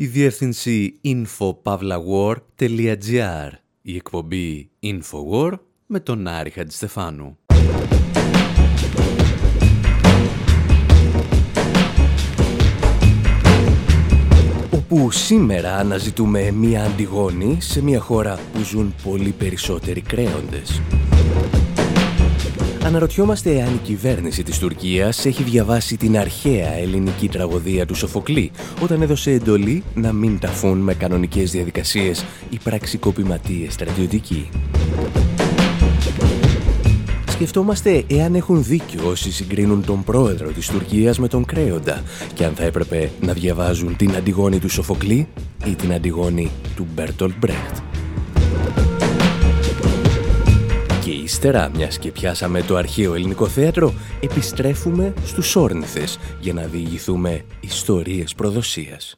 Η διεύθυνση infopavlawar.gr Η εκπομπή Infowar με τον Άρη Χατζηστεφάνου. όπου σήμερα αναζητούμε μία αντιγόνη σε μία χώρα που ζουν πολύ περισσότεροι κρέοντες. Αναρωτιόμαστε αν η κυβέρνηση της Τουρκίας έχει διαβάσει την αρχαία ελληνική τραγωδία του Σοφοκλή όταν έδωσε εντολή να μην ταφούν με κανονικές διαδικασίες οι πραξικοπηματίες στρατιωτικοί. Σκεφτόμαστε εάν έχουν δίκιο όσοι συγκρίνουν τον πρόεδρο της Τουρκίας με τον Κρέοντα και αν θα έπρεπε να διαβάζουν την Αντιγόνη του Σοφοκλή ή την Αντιγόνη του Μπέρτολ Μπρέχτ. Ύστερα, μιας και πιάσαμε το αρχαίο ελληνικό θέατρο, επιστρέφουμε στους όρνηθες για να διηγηθούμε ιστορίες προδοσίας.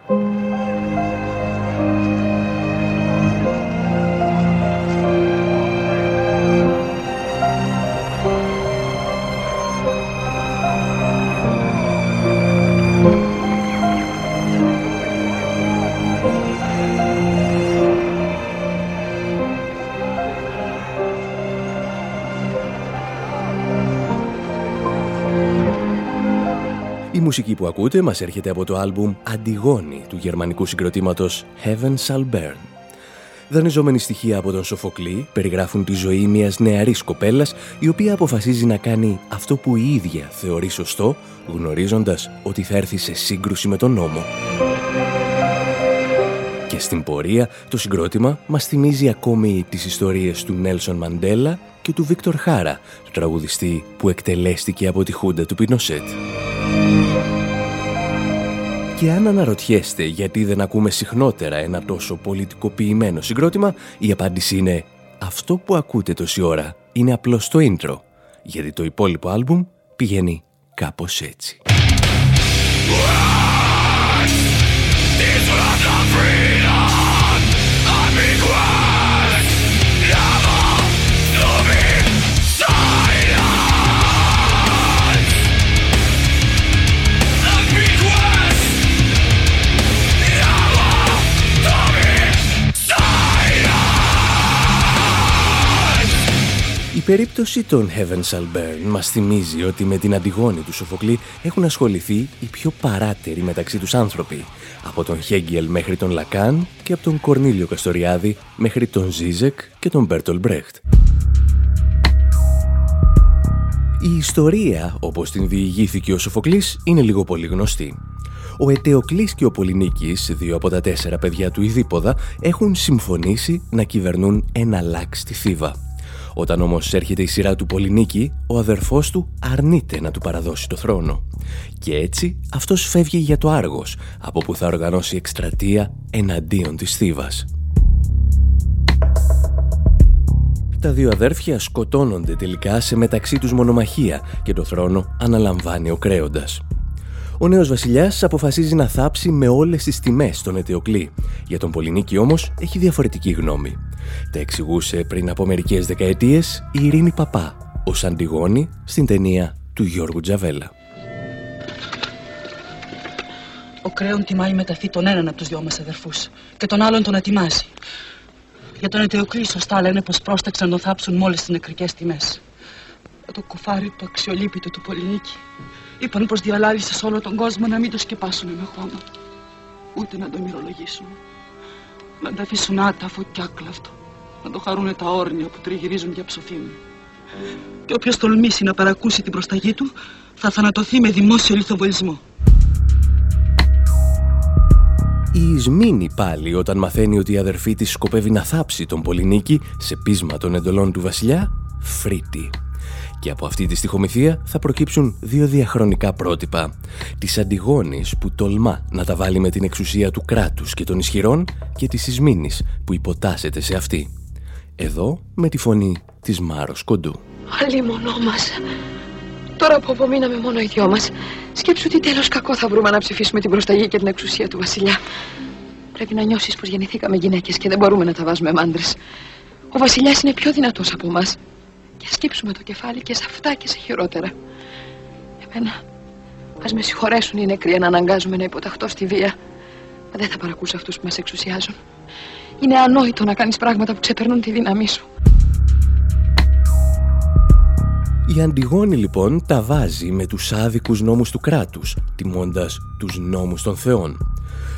Η μουσική που ακούτε μας έρχεται από το άλμπουμ «Αντιγόνη» του γερμανικού συγκροτήματος Heaven Shall Burn. Δανειζόμενοι στοιχεία από τον Σοφοκλή περιγράφουν τη ζωή μιας νεαρής κοπέλας η οποία αποφασίζει να κάνει αυτό που η ίδια θεωρεί σωστό γνωρίζοντας ότι θα έρθει σε σύγκρουση με τον νόμο. Και στην πορεία το συγκρότημα μας θυμίζει ακόμη τις ιστορίες του Νέλσον Μαντέλα και του Βίκτορ Χάρα, τραγουδιστή που εκτελέστηκε από τη Χούντα του Πινοσέτ. Και αν αναρωτιέστε γιατί δεν ακούμε συχνότερα ένα τόσο πολιτικοποιημένο συγκρότημα, η απάντηση είναι αυτό που ακούτε τόση ώρα είναι απλώς το intro, γιατί το υπόλοιπο άλμπουμ πηγαίνει κάπως έτσι. Η περίπτωση των Heaven Shall Burn μας θυμίζει ότι με την Αντιγόνη του Σοφοκλή έχουν ασχοληθεί οι πιο παράταιροι μεταξύ τους άνθρωποι, από τον Χέγκελ μέχρι τον Λακάν και από τον Κορνήλιο Καστοριάδη μέχρι τον Ζίζεκ και τον Μπέρτολτ Μπρέχτ. Η ιστορία, όπως την διηγήθηκε ο Σοφοκλής, είναι λίγο πολύ γνωστή. Ο Ετεοκλής και ο Πολυνίκης, δύο από τα τέσσερα παιδιά του Οιδίποδα, έχουν συμφωνήσει να κυβερνούν εναλλάξ τη Θήβα. Όταν όμως έρχεται η σειρά του Πολυνίκη, ο αδερφός του αρνείται να του παραδώσει το θρόνο. Και έτσι αυτός φεύγει για το Άργος, από που θα οργανώσει εκστρατεία εναντίον της Θήβας. Τα δύο αδέρφια σκοτώνονται τελικά σε μεταξύ τους μονομαχία και το θρόνο αναλαμβάνει ο Κρέοντας. Ο νέος βασιλιάς αποφασίζει να θάψει με όλες τις τιμές τον Ετεοκλή. Για τον Πολυνίκη όμως έχει διαφορετική γνώμη. Τα εξηγούσε πριν από μερικές δεκαετίες η Ειρήνη Παπά, ως Αντιγόνη στην ταινία του Γιώργου Τζαβέλα. Ο Κρέον τιμάει με ταφή τον έναν από τους δυο μας αδερφούς και τον άλλον τον ατιμάζει. Για τον Ετεοκλή σωστά λένε πως πρόσταξαν να τον θάψουν μόλις τις νεκρικές τιμές. Για το κουφάρι το αξιολύπητο του Πολυνίκη είπαν πως διαλάλησες σε όλο τον κόσμο να μην το σκεπάσουν με χώμα. Ούτε να το μυρολογήσουν. Να τα αφήσουν άταφο και άκλαυτο. Να το χαρούν τα όρνια που τριγυρίζουν για ψοφίμη. Και όποιος τολμήσει να παρακούσει την προσταγή του θα θανατωθεί με δημόσιο λιθοβολισμό. Η Ισμήνη πάλι όταν μαθαίνει ότι η αδερφή της σκοπεύει να θάψει τον Πολυνίκη σε πείσμα των εντολών του βασιλιά, φρύτη. Και από αυτή τη στοιχομηθεία θα προκύψουν δύο διαχρονικά πρότυπα. Της Αντιγόνης που τολμά να τα βάλει με την εξουσία του κράτους και των ισχυρών και της Ισμήνης που υποτάσσεται σε αυτή. Εδώ με τη φωνή της Μάρος Κοντού. Αλλή μονό μας. Τώρα που απομείναμε μόνο οι δυο μας, σκέψου τι τέλος κακό θα βρούμε να ψηφίσουμε την προσταγή και την εξουσία του βασιλιά. Πρέπει να νιώσεις πως γεννηθήκαμε γυναίκες και δεν μπορούμε να τα βάζουμε με άντρες. Ο βασιλιάς είναι πιο δυνατός από μας. Και σκύψουμε το κεφάλι και σε αυτά και σε χειρότερα. Εμένα, ας με συγχωρέσουν οι νεκροί να αναγκάζουμε να υποταχτώ στη βία. Μα δεν θα παρακούσω αυτούς που μας εξουσιάζουν. Είναι ανόητο να κάνεις πράγματα που ξεπερνούν τη δύναμή σου. Η Αντιγόνη λοιπόν τα βάζει με τους άδικους νόμους του κράτους, τιμώντας τους νόμους των θεών.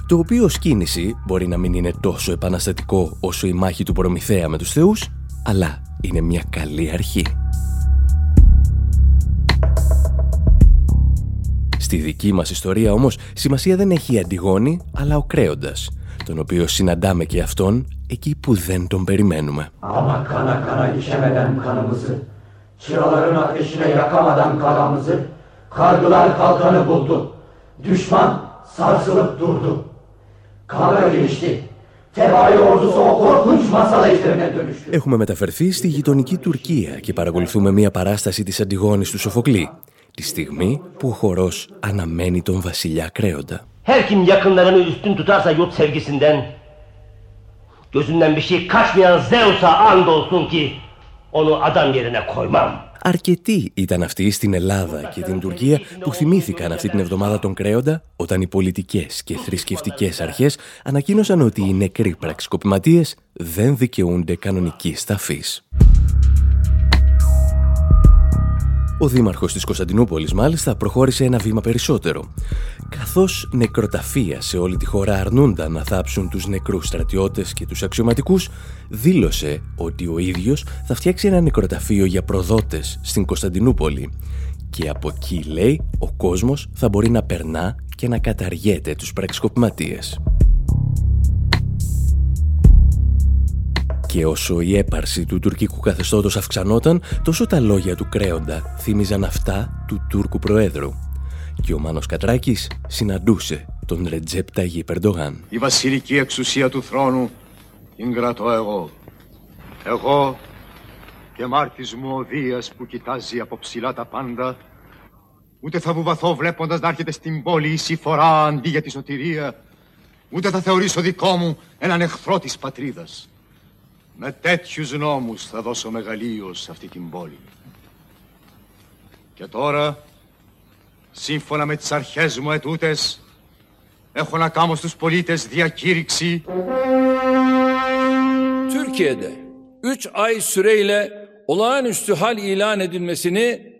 Το οποίο ως κίνηση μπορεί να μην είναι τόσο επαναστατικό όσο η μάχη του Προμηθέα με τους θεούς, αλλά είναι μια καλή αρχή. Στη δική μας ιστορία όμως σημασία δεν έχει η Αντιγόνη αλλά ο Κρέοντας, τον οποίο συναντάμε και αυτόν εκεί που δεν τον περιμένουμε. Έχουμε μεταφερθεί στη γειτονική Τουρκία και παρακολουθούμε μια παράσταση της Αντιγόνης του Σοφοκλή τη στιγμή που ο χορός αναμένει τον βασιλιά Κρέοντα. Her kim yakınlarını üstün tutarsa yurt sevgisinden, gözünden bir şey kaçmayan Zeus'a and olsun ki onu adam yerine koymam. Αρκετοί ήταν αυτοί στην Ελλάδα και την Τουρκία που θυμήθηκαν αυτή την εβδομάδα τον Κρέοντα όταν οι πολιτικές και θρησκευτικές αρχές ανακοίνωσαν ότι οι νεκροί πραξικοπηματίες δεν δικαιούνται κανονική σταφής. Ο δήμαρχος της Κωνσταντινούπολης μάλιστα προχώρησε ένα βήμα περισσότερο. Καθώς νεκροταφεία σε όλη τη χώρα αρνούνταν να θάψουν τους νεκρούς στρατιώτες και τους αξιωματικούς, δήλωσε ότι ο ίδιος θα φτιάξει ένα νεκροταφείο για προδότες στην Κωνσταντινούπολη. Και από εκεί, λέει, ο κόσμος θα μπορεί να περνά και να καταργέται τους πραξικοπηματίες. Και όσο η έπαρση του τουρκικού καθεστώτος αυξανόταν, τόσο τα λόγια του κρέοντα θύμιζαν αυτά του Τούρκου Προέδρου. Και ο Μάνος Κατράκης συναντούσε τον Ρετζέπ Ταγί Περντογάν. Η βασιλική εξουσία του θρόνου την κρατώ εγώ. Εγώ και μάρτης μου ο Δίας που κοιτάζει από ψηλά τα πάντα ούτε θα βουβαθώ βλέποντας να έρχεται στην πόλη η συμφορά αντί για τη σωτηρία ούτε θα θεωρήσω δικό μου έναν εχθρό της πατρίδας. Με τέτοιους νόμους θα δώσω μεγαλείο σε αυτή την πόλη. Και τώρα, σύμφωνα με τις αρχές μου ετούτες, έχω να κάνω στους πολίτες διακήρυξη. Türkiye'de 3 ay süreyle olağanüstü hal ilan edilmesini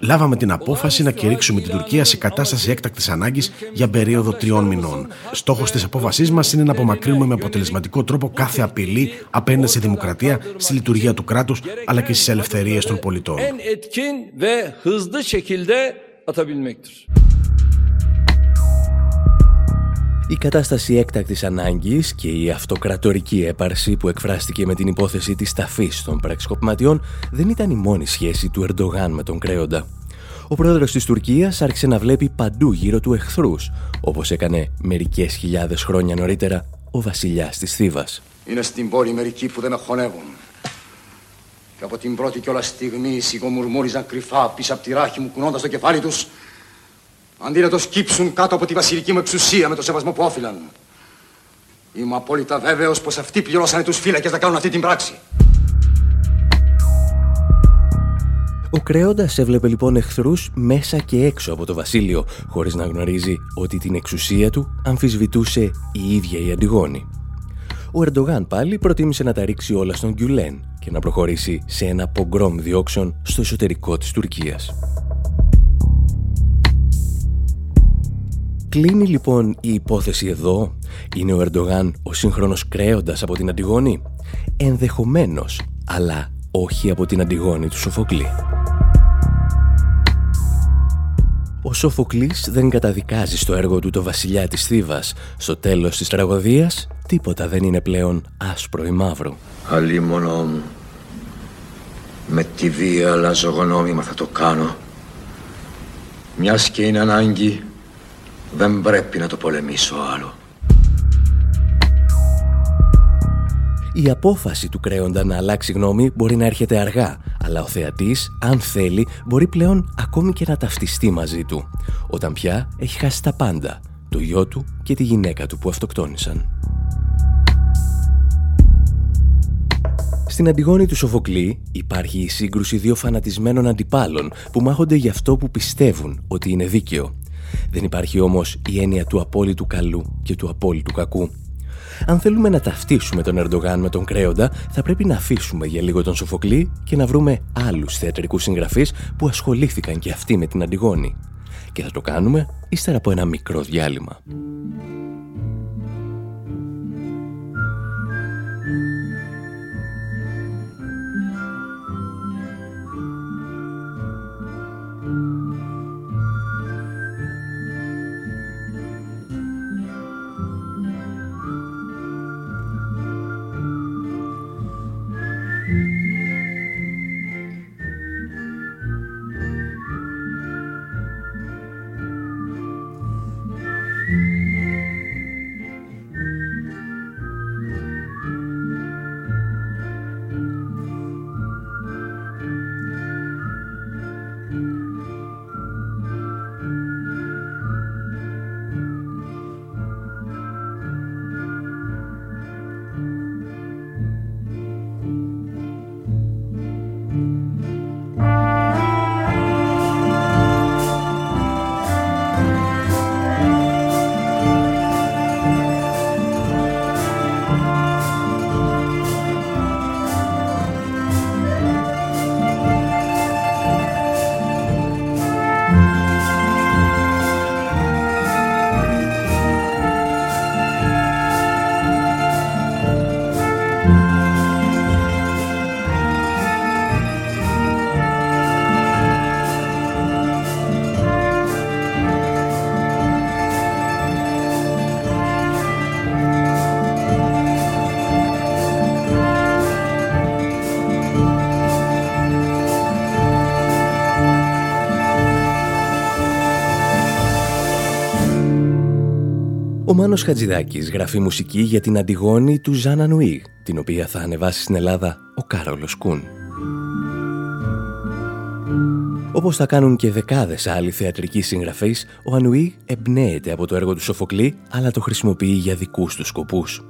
Λάβαμε την απόφαση να κηρύξουμε την Τουρκία σε κατάσταση έκτακτης ανάγκης για περίοδο τριών μηνών. Στόχος της απόφασής μας είναι να απομακρύνουμε με αποτελεσματικό τρόπο κάθε απειλή απέναντι στη δημοκρατία, στη λειτουργία του κράτους αλλά και στις ελευθερίες των πολιτών. Η κατάσταση έκτακτης ανάγκης και η αυτοκρατορική έπαρση που εκφράστηκε με την υπόθεση της ταφής των πραξικοπηματιών δεν ήταν η μόνη σχέση του Ερντογάν με τον Κρέοντα. Ο πρόεδρος της Τουρκίας άρχισε να βλέπει παντού γύρω του εχθρούς, όπως έκανε μερικές χιλιάδες χρόνια νωρίτερα ο βασιλιάς της Θήβας. Είναι στην πόλη μερικοί που δεν με χωνεύουν. Και από την πρώτη κιόλας στιγμή σιγομουρμούριζαν κρυφά πίσω από τη ράχη μου κουνώντας το κεφάλι τους αντί να το σκύψουν κάτω από τη βασιλική μου εξουσία με το σεβασμό που όφυλαν. Είμαι απόλυτα βέβαιος πως αυτοί πληρώσανε τους φύλακες να κάνουν αυτή την πράξη. Ο Κρέοντας έβλεπε λοιπόν εχθρούς μέσα και έξω από το βασίλειο, χωρίς να γνωρίζει ότι την εξουσία του αμφισβητούσε η ίδια η Αντιγόνη. Ο Ερντογάν πάλι προτίμησε να τα ρίξει όλα στον Γκιουλέν και να προχωρήσει σε ένα πογκρόμ διώξεων στο εσωτερικό της Τουρκίας. Κλείνει λοιπόν η υπόθεση εδώ; Είναι ο Ερντογάν ο σύγχρονος κρέοντας από την Αντιγόνη; Ενδεχομένως, αλλά όχι από την Αντιγόνη του Σοφοκλή. Ο Σοφοκλής δεν καταδικάζει στο έργο του το βασιλιά της Θήβας. Στο τέλος της τραγωδίας, τίποτα δεν είναι πλέον άσπρο ή μαύρο. Αλλήμωνο με τη βία αλλάζω γνώμη, θα το κάνω. Μιας και είναι ανάγκη δεν πρέπει να το πολεμήσω άλλο. Η απόφαση του κρέοντα να αλλάξει γνώμη μπορεί να έρχεται αργά, αλλά ο θεατής, αν θέλει, μπορεί πλέον ακόμη και να ταυτιστεί μαζί του, όταν πια έχει χάσει τα πάντα, το γιο του και τη γυναίκα του που αυτοκτόνησαν. Στην Αντιγόνη του Σοφοκλή υπάρχει η σύγκρουση δύο φανατισμένων αντιπάλων που μάχονται για αυτό που πιστεύουν ότι είναι δίκαιο Δεν υπάρχει όμως η έννοια του απόλυτου καλού και του απόλυτου κακού. Αν θέλουμε να ταυτίσουμε τον Ερντογάν με τον Κρέοντα, θα πρέπει να αφήσουμε για λίγο τον Σοφοκλή και να βρούμε άλλους θεατρικούς συγγραφείς που ασχολήθηκαν και αυτοί με την Αντιγόνη. Και θα το κάνουμε ύστερα από ένα μικρό διάλειμμα. Μάνος Χατζηδάκης γράφει μουσική για την Αντιγόνη του Ζάνα Νουή, την οποία θα ανεβάσει στην Ελλάδα ο Κάρολος Κούν. Όπως θα κάνουν και δεκάδες άλλοι θεατρικοί συγγραφείς, ο Ανουή εμπνέεται από το έργο του Σοφοκλή, αλλά το χρησιμοποιεί για δικούς του σκοπούς.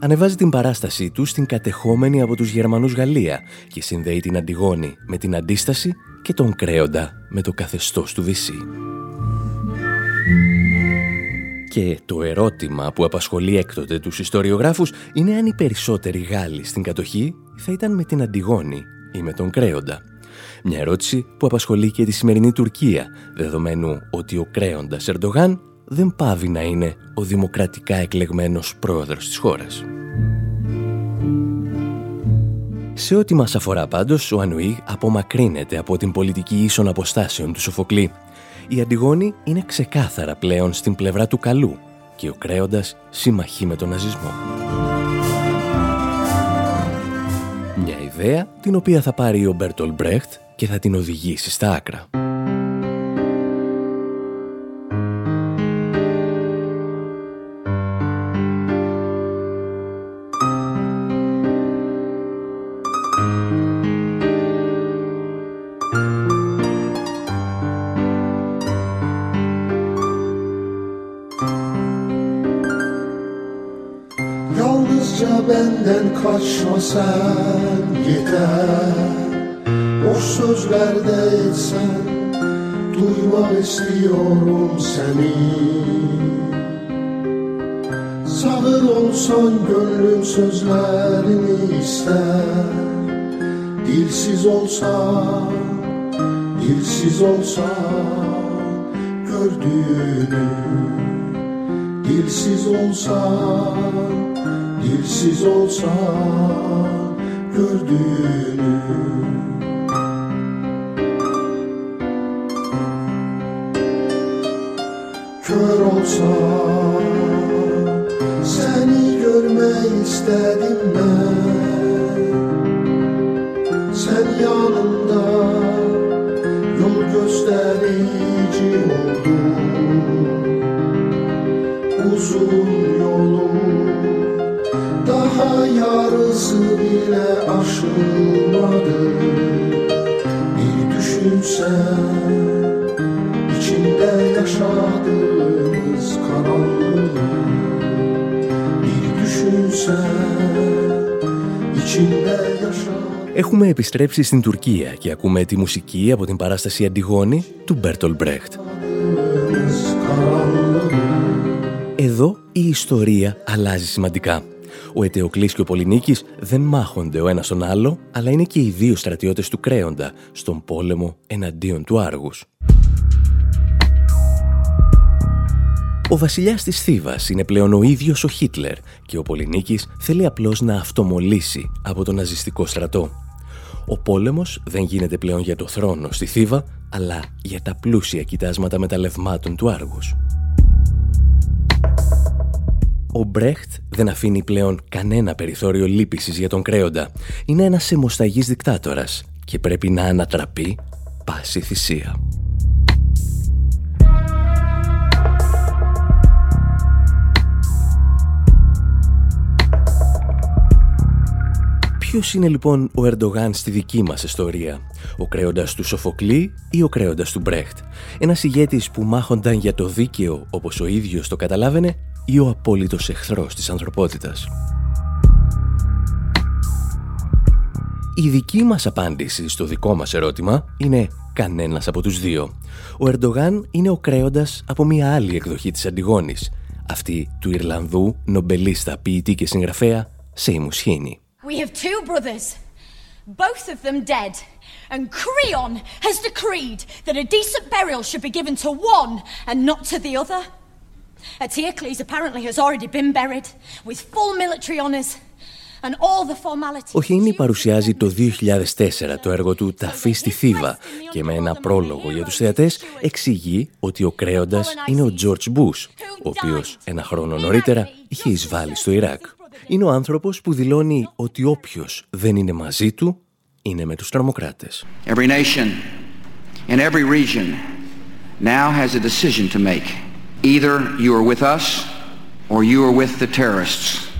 Ανεβάζει την παράστασή του στην κατεχόμενη από τους Γερμανούς Γαλλία και συνδέει την Αντιγόνη με την αντίσταση και τον Κρέοντα με το καθεστώς του Βυσσή. Και το ερώτημα που απασχολεί έκτοτε τους ιστοριογράφους είναι αν οι περισσότεροι Γάλλοι στην κατοχή θα ήταν με την Αντιγόνη ή με τον Κρέοντα. Μια ερώτηση που απασχολεί και τη σημερινή Τουρκία, δεδομένου ότι ο Κρέοντας Ερντογάν δεν πάβει να είναι ο δημοκρατικά εκλεγμένος πρόεδρος της χώρας. Σε ό,τι μας αφορά πάντως, ο Ανουή απομακρύνεται από την πολιτική ίσων αποστάσεων του Σοφοκλή η Αντιγόνη είναι ξεκάθαρα πλέον στην πλευρά του καλού και ο Κρέοντας συμμαχεί με τον ναζισμό. Μια ιδέα την οποία θα πάρει ο Μπέρτολ Μπρέχτ και θα την οδηγήσει στα άκρα. Kaçma sen yeter. Boş sözlerde etsen Duymak istiyorum seni. Sağır olsan gönlüm sözlerini ister. Dilsiz olsan, dilsiz olsan Gördüğünü. Dilsiz olsan Dilsiz olsan gördüğünü. Kör olsan seni görmeyi istedim ben Έχουμε επιστρέψει στην Τουρκία και ακούμε τη μουσική από την παράσταση Αντιγόνη του Μπέρτολ Μπρέχτ. Εδώ η ιστορία αλλάζει σημαντικά. Ο Ετεοκλής και ο Πολυνίκης δεν μάχονται ο ένας τον άλλο, αλλά είναι και οι δύο στρατιώτες του Κρέοντα στον πόλεμο εναντίον του Άργους. Ο βασιλιάς της Θήβας είναι πλέον ο ίδιος ο Χίτλερ και ο Πολυνίκης θέλει απλώς να αυτομολύσει από τον ναζιστικό στρατό. Ο πόλεμος δεν γίνεται πλέον για το θρόνο στη Θήβα, αλλά για τα πλούσια κοιτάσματα μεταλλευμάτων του Άργους. Ο Μπρέχτ δεν αφήνει πλέον κανένα περιθώριο λύπησης για τον Κρέοντα. Είναι ένας αιμοσταγής δικτάτορας και πρέπει να ανατραπεί πάση θυσία. Ποιος είναι λοιπόν ο Ερντογάν στη δική μας ιστορία, ο κρέοντας του Σοφοκλή ή ο κρέοντας του Μπρέχτ, ένας ηγέτης που μάχονταν για το δίκαιο όπως ο ίδιος το καταλάβαινε ή ο απόλυτος εχθρός της ανθρωπότητας; Η δική μας απάντηση στο δικό μας ερώτημα είναι κανένας από τους δύο. Ο Ερντογάν είναι ο κρέοντας από μια άλλη εκδοχή της Αντιγόνης, αυτή του Ιρλανδού νομπελίστα ποιητή και συγγραφέα Σέιμους Σχήνη. We have two brothers, both of them dead, and Creon has decreed that a decent burial should be given to one and not to the other. Eteocles apparently has already been buried with full military honors. Ο Χίνι παρουσιάζει το 2004 το έργο του «Ταφή στη Θήβα» και με ένα πρόλογο για τους θεατές εξηγεί ότι ο κρέοντας είναι ο Τζορτζ Μπούς, ο οποίος ένα χρόνο νωρίτερα είχε εισβάλει στο Ιράκ. Είναι ο άνθρωπος που δηλώνει ότι όποιος δεν είναι μαζί του είναι με τους τρομοκράτες. Every nation in every region now has a decision to make. Either you are with us or you are with the terrorists.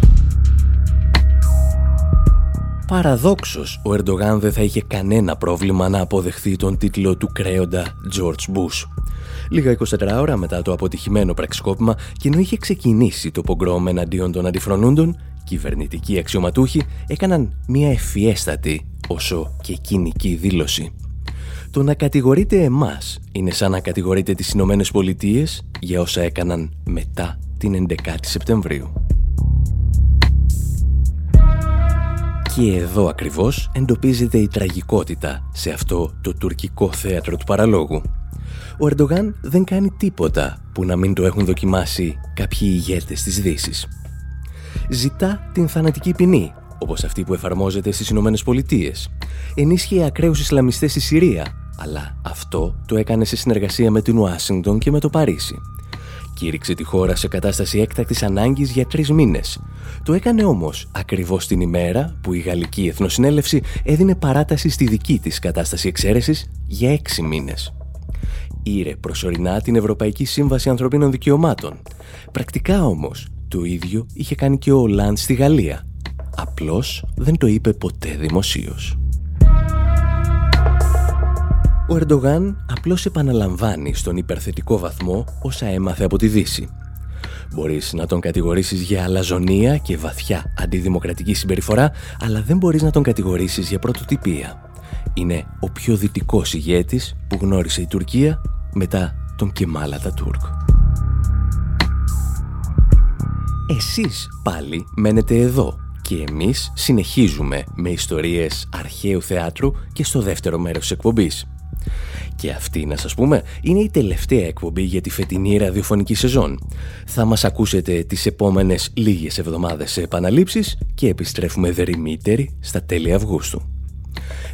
Παραδόξως, ο Ερντογάν δεν θα είχε κανένα πρόβλημα να αποδεχθεί τον τίτλο του κρέοντα George Bush. Λίγα 24 ώρα μετά το αποτυχημένο πραξικόπημα και ενώ είχε ξεκινήσει το πογκρόμ εναντίον των αντιφρονούντων, κυβερνητικοί αξιωματούχοι έκαναν μια ευφιέστατη όσο και κοινική δήλωση. Το να κατηγορείτε εμάς είναι σαν να κατηγορείτε τις Ηνωμένες Πολιτείες για όσα έκαναν μετά την 11η Σεπτεμβρίου. Και εδώ ακριβώς εντοπίζεται η τραγικότητα σε αυτό το τουρκικό θέατρο του παραλόγου. Ο Ερντογάν δεν κάνει τίποτα που να μην το έχουν δοκιμάσει κάποιοι ηγέτες της Δύσης. Ζητά την θανατική ποινή, όπως αυτή που εφαρμόζεται στις Ηνωμένες Πολιτείες. Ενίσχυε ακραίους Ισλαμιστές στη Συρία, αλλά αυτό το έκανε σε συνεργασία με την Ουάσιγκτον και με το Παρίσι. Κήρυξε τη χώρα σε κατάσταση έκτακτης ανάγκης για τρεις μήνες. Το έκανε όμως ακριβώς την ημέρα που η Γαλλική Εθνοσυνέλευση έδινε παράταση στη δική της κατάσταση εξαίρεσης για έξι μήνες. Ήρε προσωρινά την Ευρωπαϊκή Σύμβαση Ανθρωπίνων Δικαιωμάτων. Πρακτικά όμως το ίδιο είχε κάνει και ο Λαντ στη Γαλλία. Απλώς δεν το είπε ποτέ δημοσίως. Ο Ερντογάν απλώς επαναλαμβάνει στον υπερθετικό βαθμό όσα έμαθε από τη Δύση. Μπορείς να τον κατηγορήσεις για αλαζονία και βαθιά αντιδημοκρατική συμπεριφορά, αλλά δεν μπορείς να τον κατηγορήσεις για πρωτοτυπία. Είναι ο πιο δυτικός ηγέτης που γνώρισε η Τουρκία μετά τον Κεμάλα Τουρκ. Εσείς πάλι μένετε εδώ και εμείς συνεχίζουμε με ιστορίες αρχαίου θεάτρου και στο δεύτερο μέρος της εκπομπής. Και αυτή, να σας πούμε, είναι η τελευταία εκπομπή για τη φετινή ραδιοφωνική σεζόν. Θα μας ακούσετε τις επόμενες λίγες εβδομάδες σε επαναλήψεις και επιστρέφουμε δερημύτεροι στα τέλη Αυγούστου.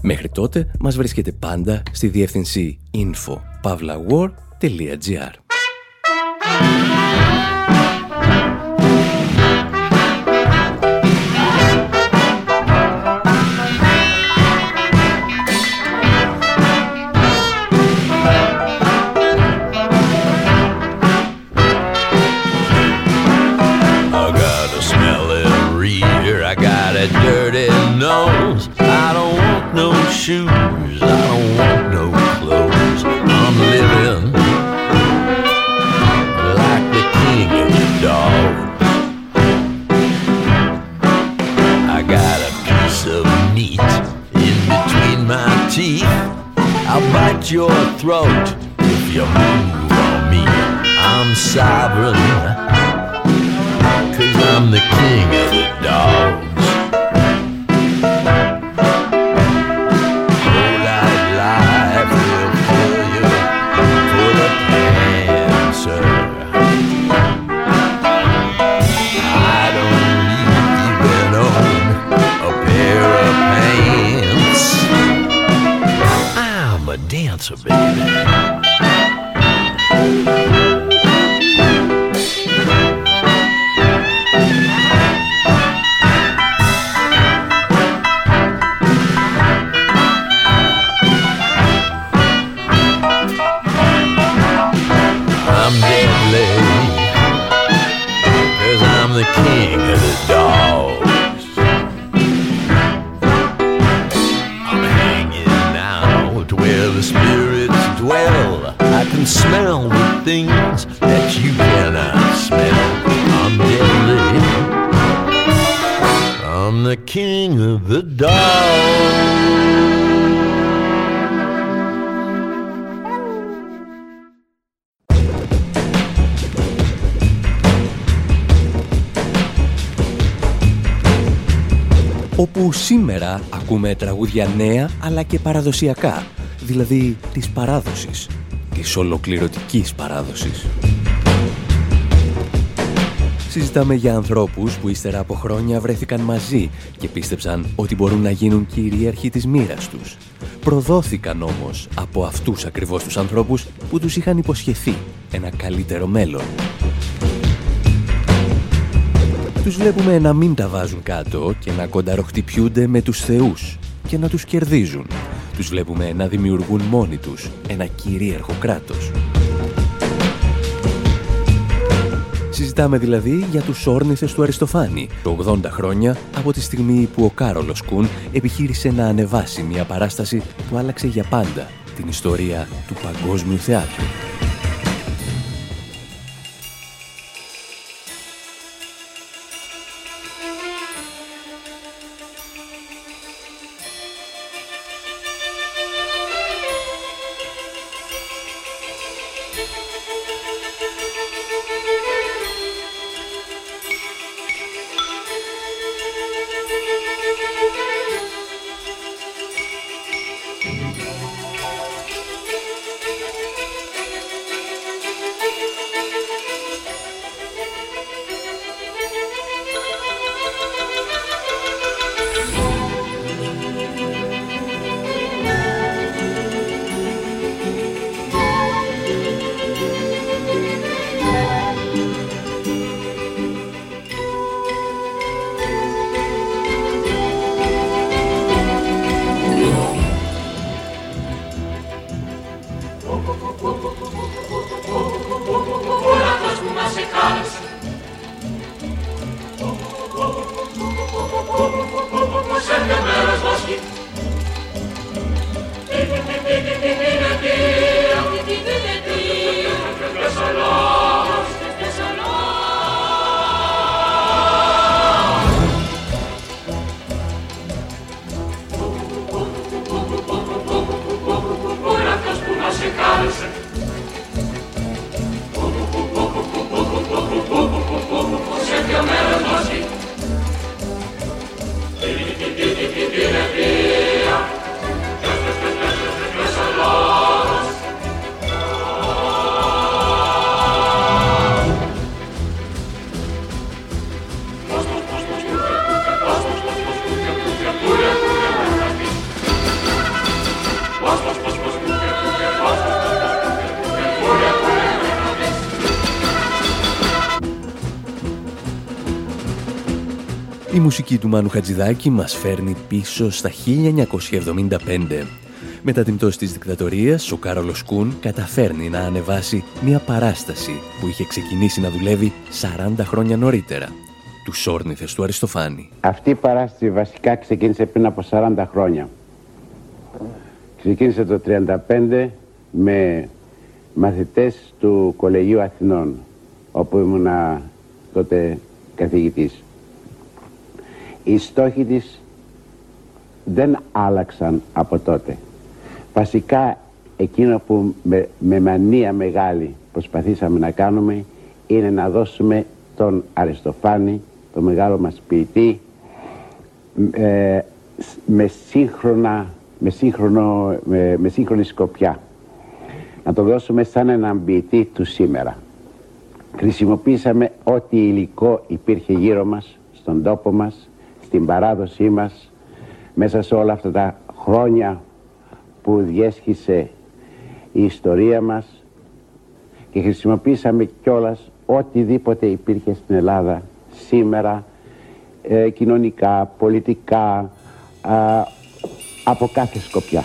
Μέχρι τότε μας βρίσκεται πάντα στη διεύθυνση info.pavlawar.gr king of the dogs. I'm hanging out where the spirits dwell. I can smell the things that you cannot smell. I'm deadly. I'm the king of the dogs. Όπου σήμερα ακούμε τραγούδια νέα αλλά και παραδοσιακά, δηλαδή της παράδοσης, της ολοκληρωτικής παράδοσης. Συζητάμε για ανθρώπους που ύστερα από χρόνια βρέθηκαν μαζί και πίστεψαν ότι μπορούν να γίνουν κυρίαρχοι της μοίρας τους. Προδόθηκαν όμως από αυτούς ακριβώς τους ανθρώπους που τους είχαν υποσχεθεί ένα καλύτερο μέλλον. Τους βλέπουμε να μην τα βάζουν κάτω και να κονταροχτυπιούνται με τους θεούς και να τους κερδίζουν. Τους βλέπουμε να δημιουργούν μόνοι τους ένα κυρίαρχο κράτος. Συζητάμε δηλαδή για τους όρνηθες του Αριστοφάνη, το 80 χρόνια από τη στιγμή που ο Κάρολος Κούν επιχείρησε να ανεβάσει μια παράσταση που άλλαξε για πάντα την ιστορία του παγκόσμιου θεάτρου. Μουσική του Μάνου Χατζηδάκη μας φέρνει πίσω στα 1975. Μετά την πτώση της δικτατορίας, ο Κάρολος Κούν καταφέρνει να ανεβάσει μια παράσταση που είχε ξεκινήσει να δουλεύει 40 χρόνια νωρίτερα. Τους όρνηθες του Αριστοφάνη. Αυτή η παράσταση βασικά ξεκίνησε πριν από 40 χρόνια. Ξεκίνησε το 1935 με μαθητές του Κολεγίου Αθηνών, όπου ήμουνα τότε καθηγητής οι στόχοι της δεν άλλαξαν από τότε. Βασικά εκείνο που με, με μανία μεγάλη προσπαθήσαμε να κάνουμε είναι να δώσουμε τον Αριστοφάνη το μεγάλο μας ποιητή, ε, με, σύγχρονα, με, σύγχρονο, με, με σύγχρονη σκοπιά. Να το δώσουμε σαν έναν ποιητή του σήμερα. Χρησιμοποίησαμε ό,τι υλικό υπήρχε γύρω μας, στον τόπο μας, στην παράδοσή μας, μέσα σε όλα αυτά τα χρόνια που διέσχισε η ιστορία μας και χρησιμοποίησαμε κιόλας οτιδήποτε υπήρχε στην Ελλάδα σήμερα ε, κοινωνικά, πολιτικά, από κάθε σκοπιά.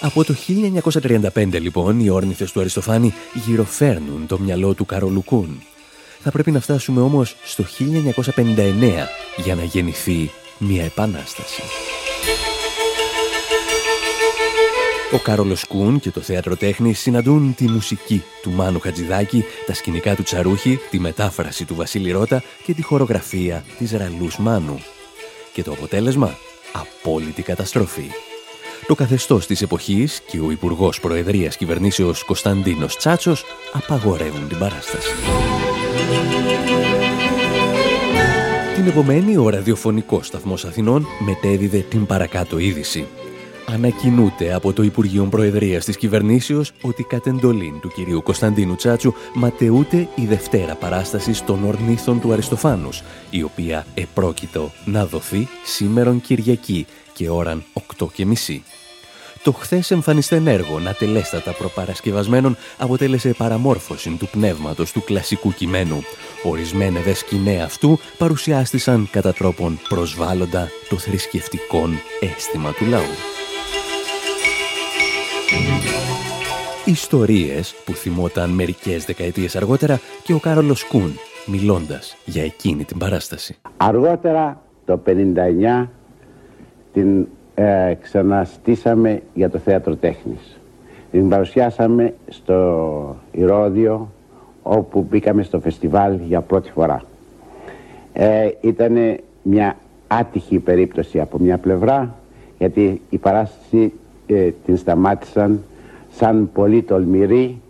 Από το 1935 λοιπόν οι όρνηθες του Αριστοφάνη γυροφέρνουν το μυαλό του Καρολουκούν. Θα πρέπει να φτάσουμε όμως στο 1959 για να γεννηθεί μια επανάσταση. Ο Κάρολος Κούν και το θέατρο τέχνης συναντούν τη μουσική του Μάνου Χατζηδάκη, τα σκηνικά του Τσαρούχη, τη μετάφραση του Βασίλη Ρώτα και τη χορογραφία της Ραλούς Μάνου. Και το αποτέλεσμα, απόλυτη καταστροφή. Το καθεστώς της εποχής και ο Υπουργός Προεδρίας Κυβερνήσεως Κωνσταντίνος Τσάτσος απαγορεύουν την παράσταση. Την επομένη, ο ραδιοφωνικός σταθμός Αθηνών μετέδιδε την παρακάτω είδηση ανακοινούται από το Υπουργείο Προεδρίας της Κυβερνήσεως ότι κατ' εντολήν του κυρίου Κωνσταντίνου Τσάτσου ματαιούται η Δευτέρα παράσταση των Ορνήθων του Αριστοφάνους, η οποία επρόκειτο να δοθεί σήμερον Κυριακή και ώραν 8.30. Το χθες εμφανιστέν έργο να τελέστατα προπαρασκευασμένων αποτέλεσε παραμόρφωση του πνεύματος του κλασικού κειμένου. Ορισμένε δε σκηνέ αυτού παρουσιάστησαν κατά τρόπον προσβάλλοντα το θρησκευτικό αίσθημα του λαού. Ιστορίες που θυμόταν μερικές δεκαετίες αργότερα και ο Κάρολος Κούν μιλώντας για εκείνη την παράσταση. Αργότερα το 59 την ε, ξαναστήσαμε για το θέατρο τέχνης. Την παρουσιάσαμε στο Ηρώδιο όπου μπήκαμε στο φεστιβάλ για πρώτη φορά. Ε, Ήταν μια άτυχη περίπτωση από μια πλευρά γιατί η παράσταση ε, την σταμάτησαν σαν πολύ τολμηροί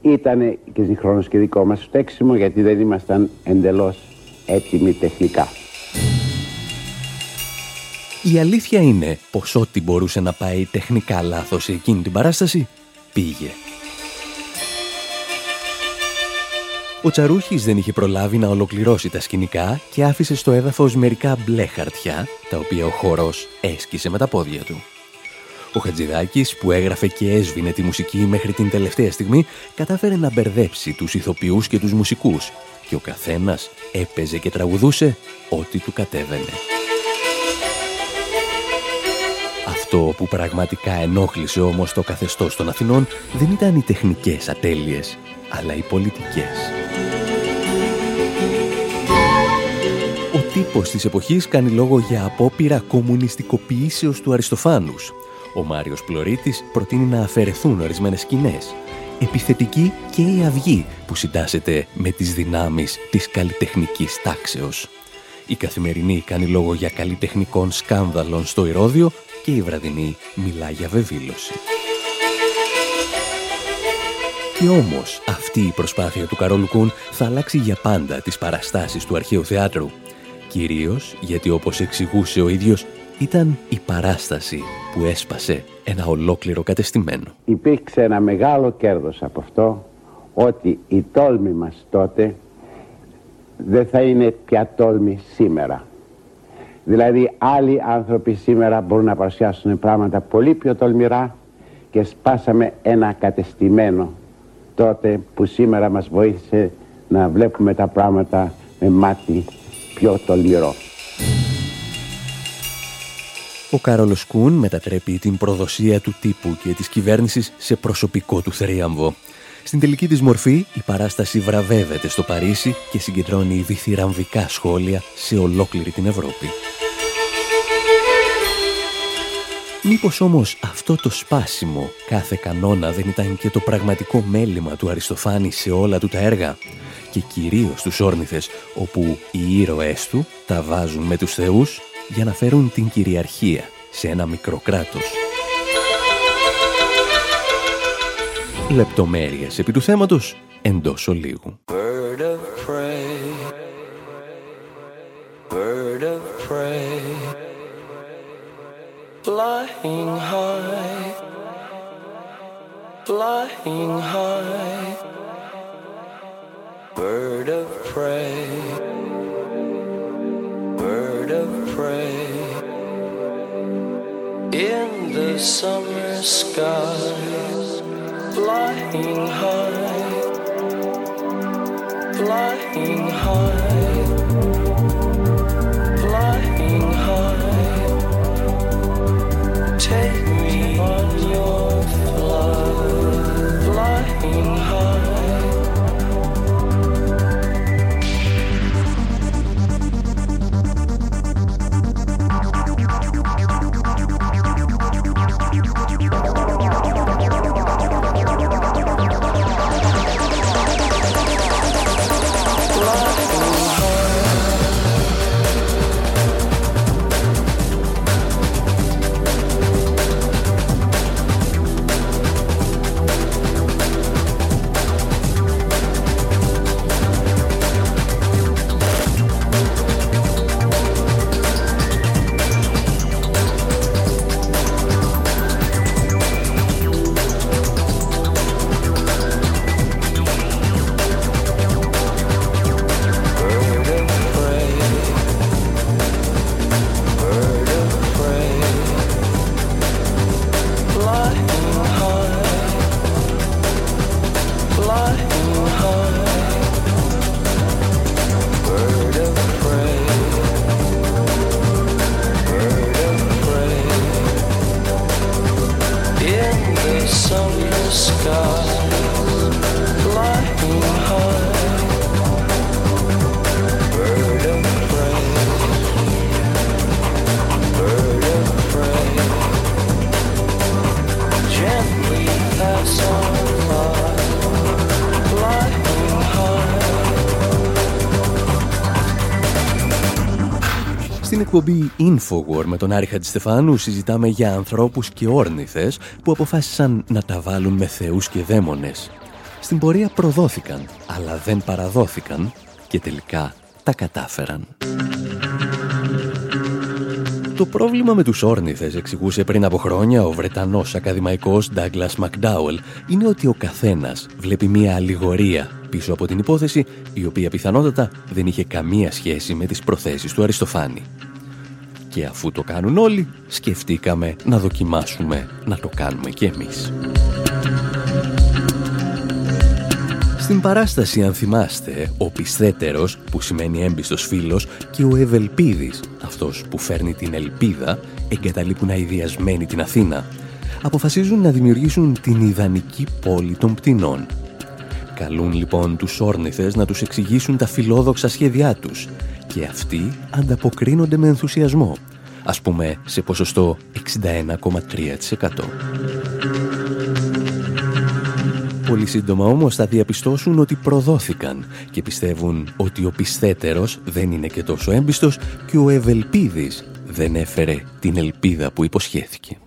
ήταν και συγχρόνως και δικό μας φταίξιμο γιατί δεν ήμασταν εντελώς έτοιμοι τεχνικά. Η αλήθεια είναι πως ό,τι μπορούσε να πάει τεχνικά λάθος σε εκείνη την παράσταση πήγε. Ο Τσαρούχης δεν είχε προλάβει να ολοκληρώσει τα σκηνικά και άφησε στο έδαφος μερικά μπλε χαρτιά, τα οποία ο χορός έσκησε με τα πόδια του. Ο Χατζηδάκης, που έγραφε και έσβηνε τη μουσική μέχρι την τελευταία στιγμή, κατάφερε να μπερδέψει τους ηθοποιούς και τους μουσικούς και ο καθένας έπαιζε και τραγουδούσε ό,τι του κατέβαινε. Αυτό που πραγματικά ενόχλησε όμως το καθεστώς των Αθηνών δεν ήταν οι τεχνικές ατέλειες, αλλά οι πολιτικές. Ο τύπος της εποχής κάνει λόγο για απόπειρα κομμουνιστικοποιήσεως του Αριστοφάνους ο Μάριος Πλωρίτης προτείνει να αφαιρεθούν ορισμένες σκηνές. Επιθετική και η αυγή που συντάσσεται με τις δυνάμεις της καλλιτεχνικής τάξεως. Η καθημερινή κάνει λόγο για καλλιτεχνικών σκάνδαλων στο Ηρώδιο και η βραδινή μιλά για βεβήλωση. Και όμως αυτή η προσπάθεια του Καρόλου Κούν θα αλλάξει για πάντα τις παραστάσεις του αρχαίου θεάτρου. Κυρίως γιατί όπως εξηγούσε ο ίδιος ήταν η παράσταση που έσπασε ένα ολόκληρο κατεστημένο. Υπήρξε ένα μεγάλο κέρδος από αυτό ότι η τόλμη μας τότε δεν θα είναι πια τόλμη σήμερα. Δηλαδή άλλοι άνθρωποι σήμερα μπορούν να παρουσιάσουν πράγματα πολύ πιο τολμηρά και σπάσαμε ένα κατεστημένο τότε που σήμερα μας βοήθησε να βλέπουμε τα πράγματα με μάτι πιο τολμηρό. Ο Κάρολος Κούν μετατρέπει την προδοσία του τύπου και της κυβέρνησης σε προσωπικό του θρίαμβο. Στην τελική της μορφή η παράσταση βραβεύεται στο Παρίσι και συγκεντρώνει διθυραμβικά σχόλια σε ολόκληρη την Ευρώπη. Μήπως όμως αυτό το σπάσιμο κάθε κανόνα δεν ήταν και το πραγματικό μέλημα του Αριστοφάνη σε όλα του τα έργα; Και κυρίως τους όρνηθες όπου οι ήρωές του τα βάζουν με τους θεούς για να φέρουν την κυριαρχία σε ένα μικρό κράτος. Λεπτομέρειες επί του θέματος εντός ολίγου. Bird of prey, bird of prey, flying high, flying high, bird of prey, bird of prey, in the summer skies, flying high, flying high. Εκπομπή Infowar με τον Άρη Χατζηστεφάνου συζητάμε για ανθρώπους και όρνηθες που αποφάσισαν να τα βάλουν με θεούς και δαίμονες. Στην πορεία προδόθηκαν, αλλά δεν παραδόθηκαν και τελικά τα κατάφεραν. Το πρόβλημα με τους όρνηθες, εξηγούσε πριν από χρόνια ο Βρετανός ακαδημαϊκός Douglas McDowell, είναι ότι ο καθένας βλέπει μία αλληγορία πίσω από την υπόθεση, η οποία πιθανότατα δεν είχε καμία σχέση με τις προθέσεις του Αριστοφάνη. Και αφού το κάνουν όλοι, σκεφτήκαμε να δοκιμάσουμε να το κάνουμε κι εμείς. Στην παράσταση, αν θυμάστε, ο Πισθέτερος, που σημαίνει έμπιστος φίλος, και ο Ευελπίδης, αυτός που φέρνει την ελπίδα, εγκαταλείπουν αειδιασμένοι την Αθήνα. Αποφασίζουν να δημιουργήσουν την ιδανική πόλη των πτηνών. Καλούν λοιπόν τους όρνηθες να τους εξηγήσουν τα φιλόδοξα σχέδιά τους και αυτοί ανταποκρίνονται με ενθουσιασμό, ας πούμε σε ποσοστό 61,3%. Πολύ σύντομα όμως θα διαπιστώσουν ότι προδόθηκαν και πιστεύουν ότι ο πισθέτερος δεν είναι και τόσο έμπιστος και ο Ευελπίδης δεν έφερε την ελπίδα που υποσχέθηκε.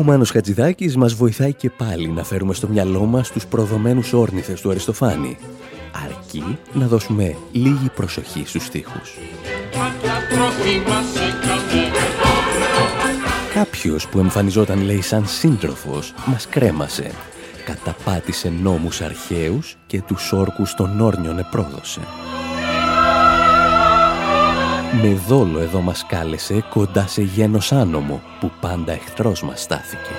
Ο Μάνος Χατζηδάκης μας βοηθάει και πάλι να φέρουμε στο μυαλό μας τους προδομένους όρνηθες του Αριστοφάνη. Αρκεί να δώσουμε λίγη προσοχή στους στίχους. Κάποιος που εμφανιζόταν λέει σαν σύντροφος μας κρέμασε. Καταπάτησε νόμους αρχαίους και τους όρκους των όρνιων επρόδωσε. Με δόλο εδώ μας κάλεσε κοντά σε γένος άνομο που πάντα εχθρός μας στάθηκε.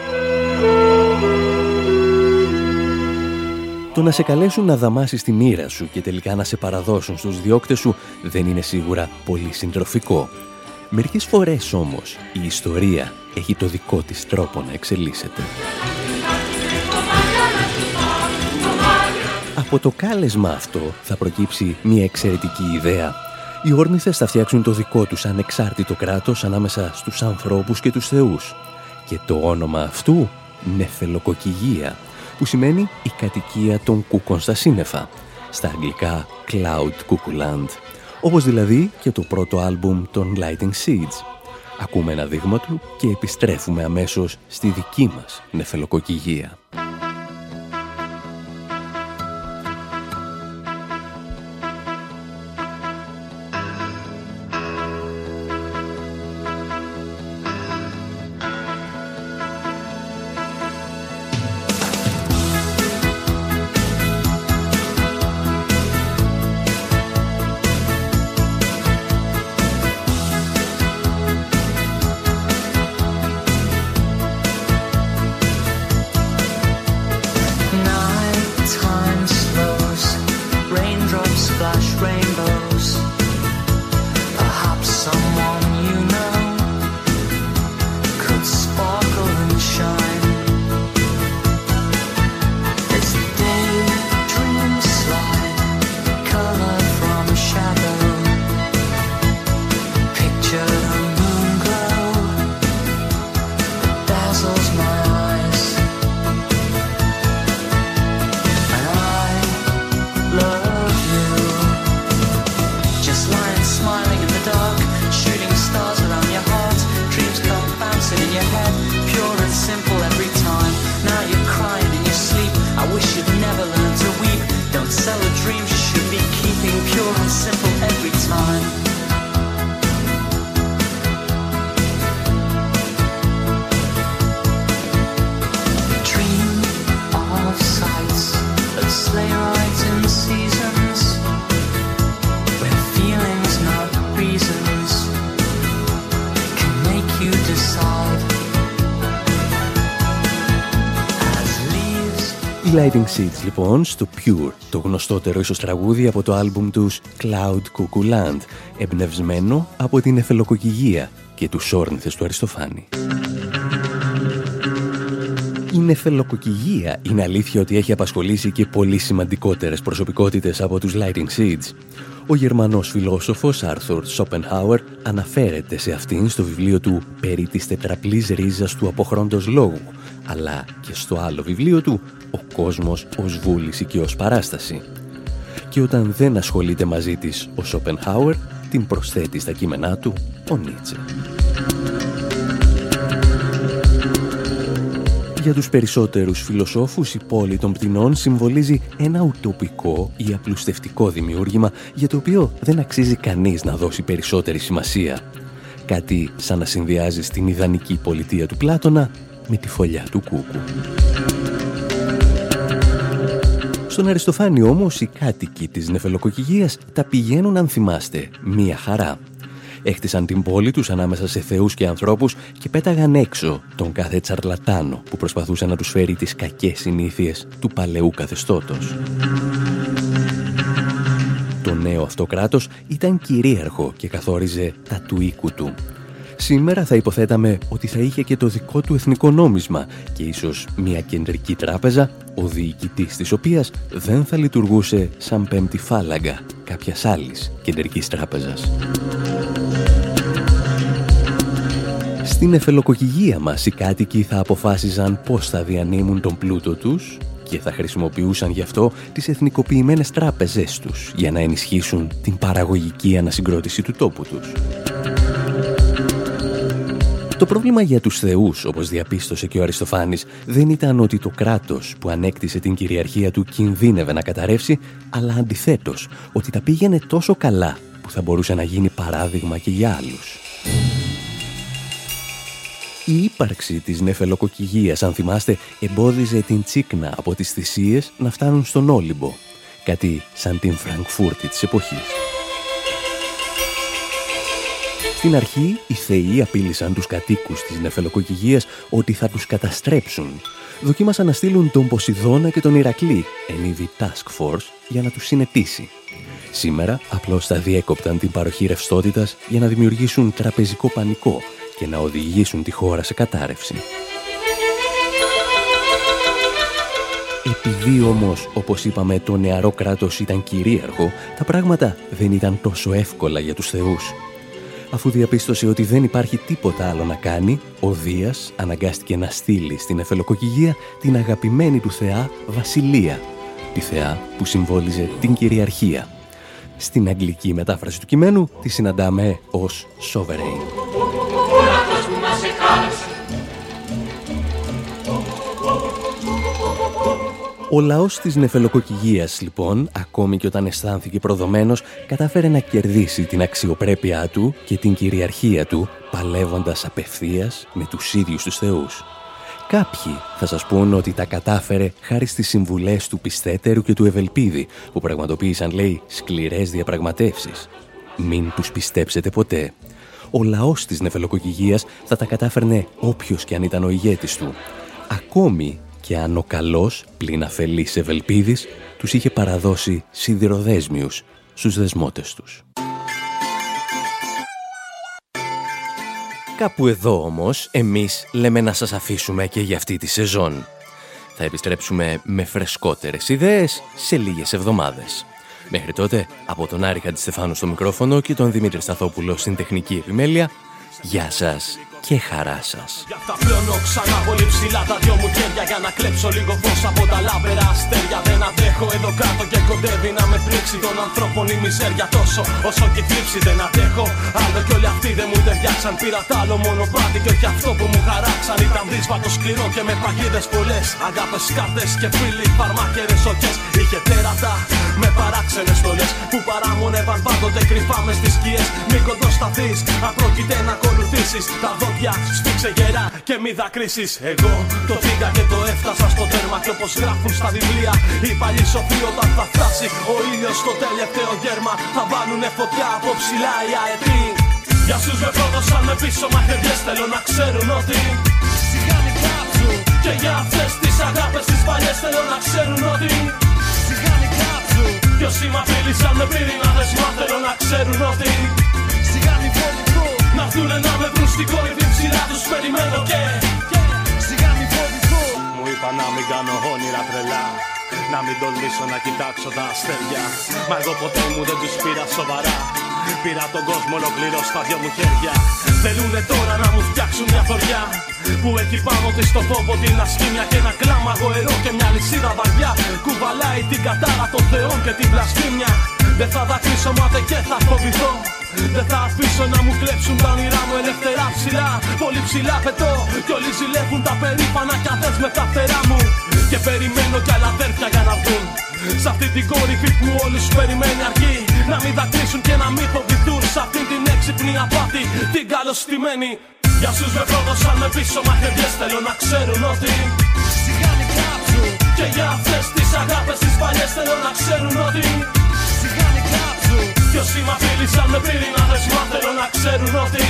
Το να σε καλέσουν να δαμάσεις τη μοίρα σου και τελικά να σε παραδώσουν στους διώκτες σου δεν είναι σίγουρα πολύ συντροφικό. Μερικές φορές όμως η ιστορία έχει το δικό της τρόπο να εξελίσσεται. Από το κάλεσμα αυτό θα προκύψει μια εξαιρετική ιδέα. Οι όρνηθες θα φτιάξουν το δικό τους ανεξάρτητο κράτος ανάμεσα στους ανθρώπους και τους θεούς. Και το όνομα αυτού νεφελοκοκυγία, που σημαίνει η κατοικία των κούκων στα σύννεφα, στα αγγλικά Cloud Cuckoo Land, όπως δηλαδή και το πρώτο άλμπουμ των Lighting Seeds. Ακούμε ένα δείγμα του και επιστρέφουμε αμέσως στη δική μας νεφελοκοκυγία. Οι Lighting Seeds λοιπόν στο Pure, το γνωστότερο ίσως τραγούδι από το άλμπουμ τους Cloud Cuckoo Land, εμπνευσμένο από την εφελοκοκυγία και τους όρνηθες του Αριστοφάνη. Η νεφελοκοκυγία είναι αλήθεια ότι έχει απασχολήσει και πολύ σημαντικότερες προσωπικότητες από τους Lighting Seeds. Ο γερμανός φιλόσοφος Άρθουρ Σόπενχάουερ αναφέρεται σε αυτήν στο βιβλίο του «Περί της τετραπλής ρίζας του αποχρόντος λόγου», αλλά και στο άλλο βιβλίο του «Ο κόσμος ως βούληση και ως παράσταση». Και όταν δεν ασχολείται μαζί της ο Σόπενχάουερ, την προσθέτει στα κείμενά του ο Νίτσε. Για τους περισσότερους φιλοσόφους η πόλη των πτηνών συμβολίζει ένα ουτοπικό ή απλουστευτικό δημιούργημα για το οποίο δεν αξίζει κανείς να δώσει περισσότερη σημασία. Κάτι σαν να συνδυάζει στην ιδανική πολιτεία του Πλάτωνα με τη φωλιά του Κούκου. Στον Αριστοφάνη όμως οι κάτοικοι της νεφελοκοκυγίας τα πηγαίνουν αν θυμάστε μία χαρά. Έχτισαν την πόλη τους ανάμεσα σε θεούς και ανθρώπους και πέταγαν έξω τον κάθε τσαρλατάνο που προσπαθούσε να τους φέρει τις κακές συνήθειες του παλαιού καθεστώτος. Το νέο αυτό κράτος ήταν κυρίαρχο και καθόριζε τα του οίκου του. Σήμερα θα υποθέταμε ότι θα είχε και το δικό του εθνικό νόμισμα και ίσως μια κεντρική τράπεζα, ο διοικητής της οποίας δεν θα λειτουργούσε σαν πέμπτη φάλαγγα κάποιας άλλης κεντρικής τράπεζας. Στην εφελοκοκυγία μας οι κάτοικοι θα αποφάσιζαν πώς θα διανύμουν τον πλούτο τους και θα χρησιμοποιούσαν γι' αυτό τις εθνικοποιημένες τράπεζές τους για να ενισχύσουν την παραγωγική ανασυγκρότηση του τόπου τους. Το πρόβλημα για τους θεούς, όπως διαπίστωσε και ο Αριστοφάνης, δεν ήταν ότι το κράτος που ανέκτησε την κυριαρχία του κινδύνευε να καταρρεύσει, αλλά αντιθέτως, ότι τα πήγαινε τόσο καλά που θα μπορούσε να γίνει παράδειγμα και για άλλους. Η ύπαρξη της νεφελοκοκυγίας, αν θυμάστε, εμπόδιζε την τσίκνα από τις θυσίες να φτάνουν στον Όλυμπο. Κάτι σαν την Φραγκφούρτη της εποχής. Στην αρχή, οι θεοί απείλησαν τους κατοίκους της νεφελοκοκυγίας ότι θα τους καταστρέψουν. Δοκίμασαν να στείλουν τον Ποσειδώνα και τον Ηρακλή, εν είδη task force, για να τους συνετίσει. Σήμερα απλώς θα διέκοπταν την παροχή ρευστότητας για να δημιουργήσουν τραπεζικό πανικό και να οδηγήσουν τη χώρα σε κατάρρευση. Επειδή όμως, όπως είπαμε, το νεαρό κράτος ήταν κυρίαρχο, τα πράγματα δεν ήταν τόσο εύκολα για τους θεούς. Αφού διαπίστωσε ότι δεν υπάρχει τίποτα άλλο να κάνει, ο Δίας αναγκάστηκε να στείλει στην εφελοκοκυγία την αγαπημένη του θεά Βασιλεία, τη θεά που συμβόλιζε την κυριαρχία. Στην αγγλική μετάφραση του κειμένου τη συναντάμε ως Sovereign. Ο λαός της νεφελοκοκυγίας, λοιπόν, ακόμη και όταν αισθάνθηκε προδομένος, κατάφερε να κερδίσει την αξιοπρέπειά του και την κυριαρχία του, παλεύοντας απευθείας με τους ίδιους τους θεούς. Κάποιοι θα σας πούν ότι τα κατάφερε χάρη στις συμβουλές του Πιστέτερου και του Ευελπίδη, που πραγματοποίησαν, λέει, σκληρές διαπραγματεύσεις. Μην τους πιστέψετε ποτέ. Ο λαός της νεφελοκοκυγίας θα τα κατάφερνε όποιος και αν ήταν ο ηγέτης του. Ακόμη και αν ο καλός, πλην αφελής Ευελπίδης, τους είχε παραδώσει σιδηροδέσμιους στους δεσμότες τους. Κάπου εδώ όμως, εμείς λέμε να σας αφήσουμε και για αυτή τη σεζόν. Θα επιστρέψουμε με φρεσκότερες ιδέες σε λίγες εβδομάδες. Μέχρι τότε, από τον Άρη Χαντιστεφάνου στο μικρόφωνο και τον Δημήτρη Σταθόπουλο στην τεχνική επιμέλεια, γεια σας και χαρά σας. Γι' αυτά πλώνω ξανά πολύ ψηλά τα δυο μου χέρια Για να κλέψω λίγο φως από τα λάβερα αστέρια. Δεν αντέχω εδώ κάτω και κοντεύει να με πρίξει Των ανθρώπων η μιζέρια τόσο όσο και θλίψη Δεν αντέχω. Άλλο κι όλοι αυτοί δεν μου ταιριάξαν Πήρα τ' άλλο μονοπάτι και όχι αυτό που μου χαράξαν. Ήταν δύσβατο σκληρό και με παγίδες πολλές. Αγάπες, κάρτες και φίλοι, φαρμάκερες οκές Είχε τέρατα με παράξενες στολές Που παράμονευαν πάντοτε κρυφά μες στις σκιές. Μην κοντοσταθείς, απρόκειται να ακολουθήσεις Τα δόντια σφίξε γερά και μη δακρύσεις. Εγώ το φύγα και το έφτασα στο τέρμα Και όπως γράφουν στα βιβλία οι παλιοί σοφοί όταν θα φτάσει Ο ήλιος στο τελευταίο γέρμα Θα βάλουνε φωτιά από ψηλά οι αετοί. Για σους με πρόδωσαν με πίσω μαχαιριές Θέλω να ξέρουν ότι Σιγά μην κάψουν Και για αυτές τις αγάπες τις παλιές Θέλω να ξέρουν ότι Σιγά μην κάψουν. Κι όσοι μ' απειλήσαν με πυρηνάδες Μα θέλω να ξέρουν ότι Σιγά μην φοβηθούν Να έρθουνε να με βρουν στην κορυφή ψηλά τους περιμένω και Σιγά μην φοβηθούν Μου είπα να μην κάνω όνειρα τρελά να μην τολμήσω να κοιτάξω τα αστέρια. Μα εγώ ποτέ μου δεν τους πήρα σοβαρά. Πήρα τον κόσμο ολοκληρώ στα δυο μου χέρια. Θέλουνε τώρα να μου φτιάξουν μια θωριά Που έχει πάνω της στο φόβο την ασκήμια Και ένα κλάμα γοερό και μια λυσίδα βαριά. Κουβαλάει την κατάρα των θεών και την πλασφήμια Δεν θα δακρύσω μα και θα φοβηθώ δεν θα αφήσω να μου κλέψουν τα όνειρά μου ελεύθερα ψηλά. Πολύ ψηλά πετώ Κι όλοι ζηλεύουν τα περήφανα κι αδές με τα φτερά μου. Και περιμένω κι άλλα αδέρφια για να βγουν. Σ' αυτή την κορυφή που όλους περιμένει αρκεί. Να μην δακρύσουν και να μην φοβηθούν. Σ' αυτή την έξυπνη απάτη την καλωστημένη. Για σους με πρόδωσαν με πίσω μαχαιριές Θέλω να ξέρουν ότι Σιγά μην κάψουν Και για αυτές τις αγάπες τις παλιές Θέλω να ξέρουν ότι Σιγά μην κάψουν Κι όσοι μ' απείλησαν με πυρηνάδες Μα θέλω να ξέρουν ότι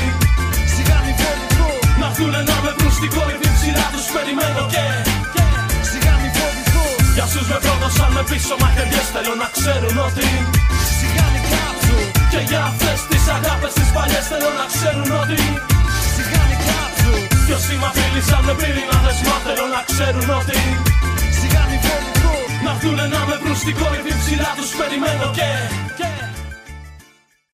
Σιγά μην φοβηθούν Να έρθουνε να με βρουν στην κορυφή ψηλά τους περιμένω και Σιγά μην φοβηθούν Για σους με πρόδωσαν με πίσω μαχαιριές Θέλω να ξέρουν ότι Σιγά μην κάψουν. Και για αυτές τις αγάπες τις παλιές Θέλω να ξέρουν ότι Σιγά μην κάψουν. Κι όσοι μ' απείλησαν με πυρηνάδες Μα θέλω να ξέρουν ότι Σιγά μην φοβηθούν Να έρθουνε να με βρουν στην κορυφή ψηλά τους περιμένω και